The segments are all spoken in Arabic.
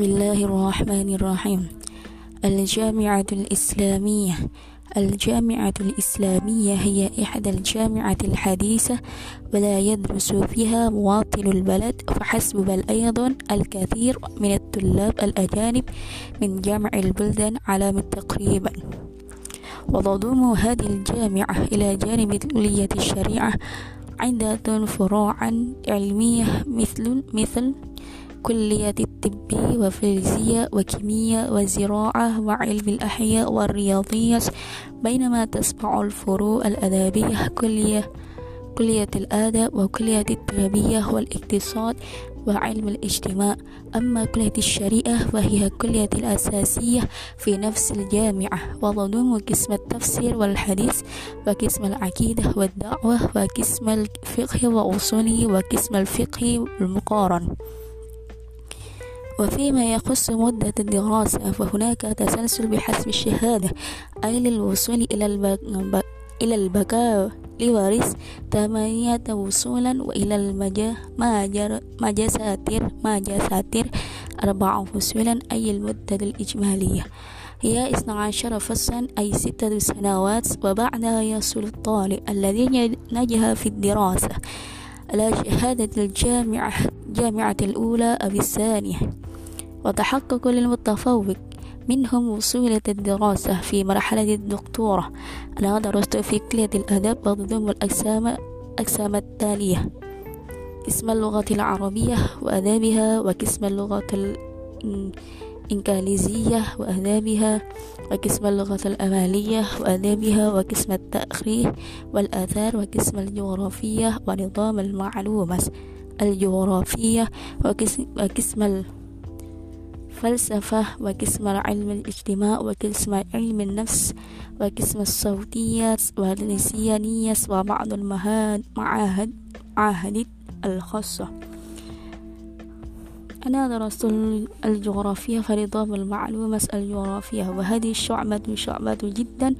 بسم الله الرحمن الرحيم. الجامعة الإسلامية. الجامعة الإسلامية هي إحدى الجامعات الحديثة ولا يدرس فيها مواطن البلد فحسب بل أيضا الكثير من الطلاب الأجانب من جامع البلدان على تقريبا. وتضم هذه الجامعة إلى جانب كلية الشريعة عدة فروعا علمية مثل مثل كلية الطب وفيزياء وكيمياء وزراعة وعلم الأحياء والرياضيات بينما تسمع الفروع الأدبية كلية كلية الآداب وكلية التربية والاقتصاد وعلم الاجتماع. أما كلية الشريعة فهي كلية الأساسية في نفس الجامعة وتضم قسم التفسير والحديث وقسم العقيدة والدعوة وقسم الفقه وأصوله وقسم الفقه المقارن. وفيما يخص مدة الدراسة فهناك تسلسل بحسب الشهادة. أي للوصول إلى البك... إلى البكالوريوس ثمانية وصولا وإلى المجا ماجر ماجستير ماجستير أربع فصولا أي المدة الإجمالية. هي اثنا عشر فصلا أي ستة سنوات وبعدها يصل الطالب الذي نجح في الدراسة. على شهادة الجامعة جامعة الأولى أو الثانية. وتحقق للمتفوق منهم وصولة الدراسة في مرحلة الدكتورة أنا درست في كلية الأدب وتضم الأقسام أقسام التالية. قسم اللغة العربية وأدابها وقسم اللغة الإنجليزية وأدابها وقسم اللغة الأمالية وأدابها وقسم التأخير والآثار وقسم الجغرافية ونظام المعلومات الجغرافية وقسم الفلسفة وقسم علم الاجتماع وقسم علم النفس وقسم الصوتية والنسيانية وبعض المعاهد معاهد الخاصة. أنا درست الجغرافيا فنظام المعلومة الجغرافية وهذه الشعبة شعبة جدا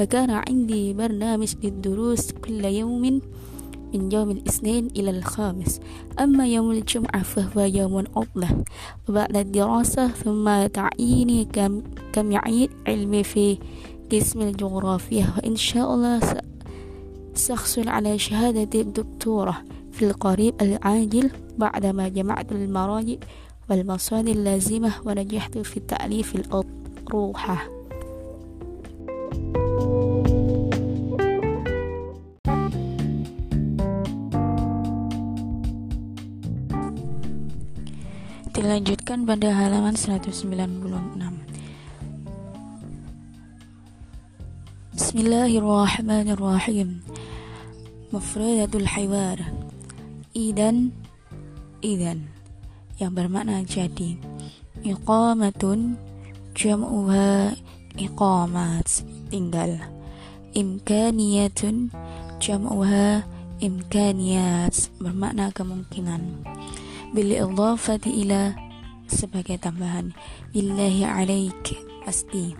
وكان عندي برنامج للدروس كل يوم من يوم الاثنين إلى الخامس. أما يوم الجمعة فهو يوم عطلة. وبعد الدراسة ثم تعييني كم يعيد علمي في قسم الجغرافيا. وإن شاء الله سأحصل على شهادة الدكتورة في القريب العاجل بعدما جمعت المراجع والمصادر اللازمة ونجحت في تأليف الأطروحة. Dilanjutkan pada halaman 196 Bismillahirrahmanirrahim. Mufradatul Haywar. Idan Idan. Yang bermakna jadi. Iqamatun Jam'uha Iqamat Tinggal. Imkaniyatun Jam'uha Imkaniyat Bermakna kemungkinan bilidhafati ila sebagai tambahan. Billahi alaik. Pasti.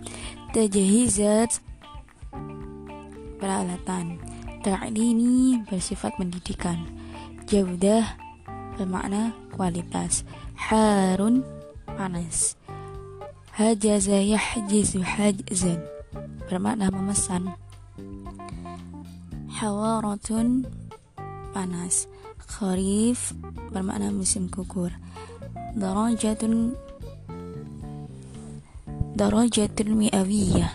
Tajhizat peralatan. Ta'lini bersifat pendidikan jaudah bermakna kualitas. Harun panas. Hajaza yahjizu hajzan. Bermakna memesan. Hawaratun panas kharif bermakna musim gugur. Darajatun darajatun mi'awiyah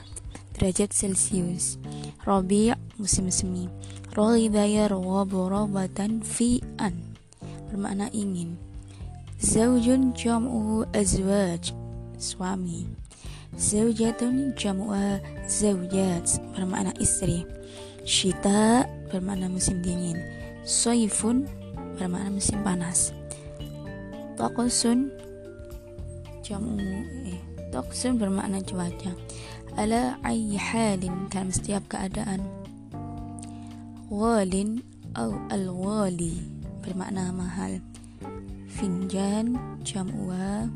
derajat celcius rabi' musim semi. Raghida yarghabu rabatan fi an bermakna ingin. Zaujun jam'u azwaj suami. Zaujatun jam'u zaujat bermakna istri. Shita bermakna musim dingin. Soifun bermakna musim panas. Toksun jamu eh Toksun bermakna cuaca. Ala ayyi halin dalam setiap keadaan. Walin atau al-wali bermakna mahal. Finjan jam'uha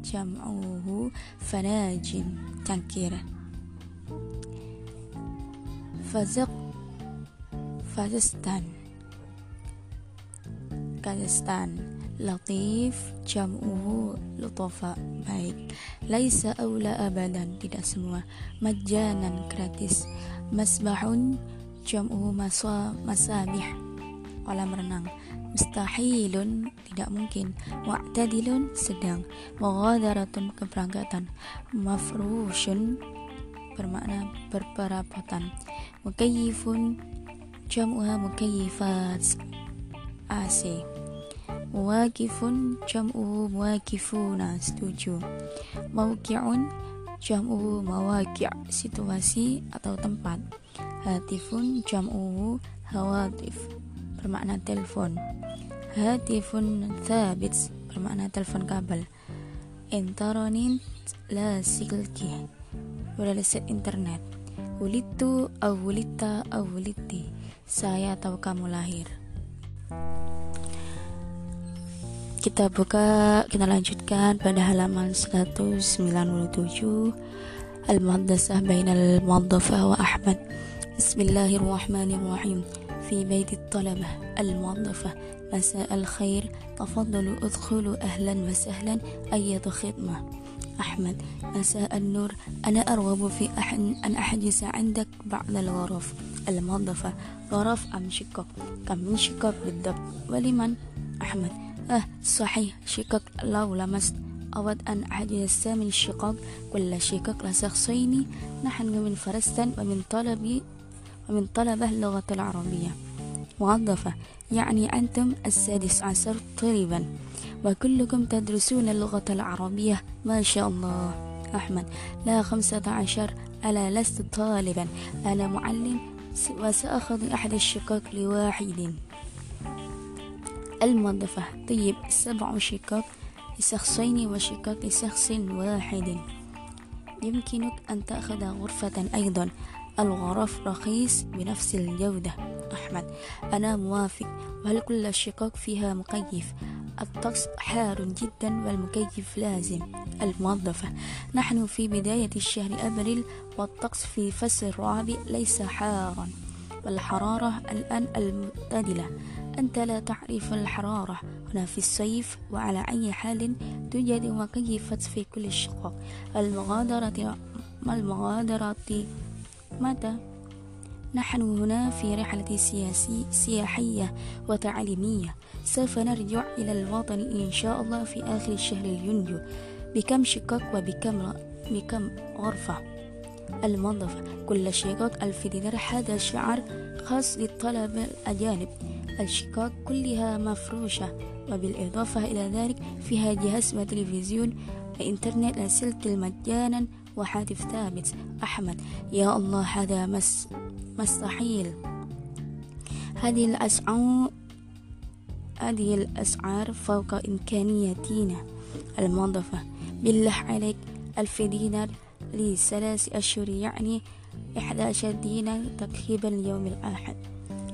jam'uhu fanajin cangkir fazak fazistan Kazakhstan Latif jam'uhu lutofa baik. Laisa aula abadan tidak semua. Majanan gratis. Masbahun jam'uhu maswa masabih. Kolam renang. Mustahilun tidak mungkin. Mu'tadilun sedang. Mughadaratun keberangkatan. Mafrushun bermakna berperabotan. Mukayyifun jam'uha mukayyifat. AC Muwakifun jam'uhu muwakifuna setuju. Mauki'un jam'uhu mawaki' situasi atau tempat. Hatifun jam'uhu hawatif bermakna telepon. Hatifun thabit bermakna telepon kabel. Intaronin la silki beralasan internet. Wulitu awulita awuliti Saya tahu kamu lahir kita buka kita lanjutkan pada halaman 197 Al-Madrasah Bainal Muwaddafah wa Ahmad. Bismillahirrahmanirrahim. في بيت الطلبة الموظفة مساء الخير تفضلوا ادخلوا أهلا وسهلا أية خدمة أحمد مساء النور أنا أرغب في أن أحجز عندك بعض الغرف الموظفة غرف أم شقق كم من شقق بالضبط ولمن أحمد آه صحيح. شقق لو لمست أود أن أحجز من الشقق كل شقق لشخصين. نحن من فرنسا ومن طلب ومن طلبة اللغة العربية. موظفة. يعني أنتم السادس عشر طالبا. وكلكم تدرسون اللغة العربية. ما شاء الله. أحمد. لا خمسة عشر. أنا لست طالبا. أنا معلم. وسأخذ أحد الشقق لواحد. الموظفة طيب سبع شقق لشخصين وشقق لشخص واحد. يمكنك أن تأخذ غرفة أيضا. الغرف رخيص بنفس الجودة. أحمد أنا موافق. وهل كل شقق فيها مكيف؟ الطقس حار جدا والمكيف لازم. الموظفة نحن في بداية الشهر أبريل والطقس في فصل الرابع ليس حارا. والحرارة الآن المعتدلة. أنت لا تعرف الحرارة. هنا في الصيف وعلى أي حال توجد مكيفات في كل الشقق. المغادرة ما المغادرة؟ متى؟ نحن هنا في رحلة سياسي سياحية وتعليمية. سوف نرجع إلى الوطن إن شاء الله في آخر الشهر اليونيو. بكم شقق وبكم بكم غرفة؟ المنظفة كل شقق ألف دينار. هذا شعر خاص للطلبة الأجانب. الشقق كلها مفروشة وبالإضافة إلى ذلك فيها جهاز وتلفزيون وإنترنت لاسلك مجانا وهاتف ثابت. أحمد يا الله هذا مس مستحيل. هذه الأسعار هذه الأسعار فوق إمكانياتنا الموظفة بالله عليك ألف دينار. لثلاث أشهر يعني عشر دينار تقريبا اليوم الأحد.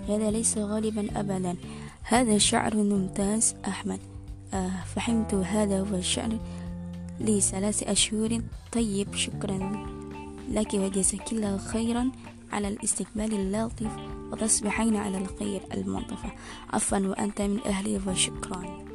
هذا ليس غالبا أبدا. هذا شعر ممتاز أحمد. آه فهمت هذا هو الشعر لثلاث أشهر. طيب شكرا لك وجزاك الله خيرا على الاستقبال اللطيف وتصبحين على الخير المنطفة عفوا وأنت من أهلي وشكرا.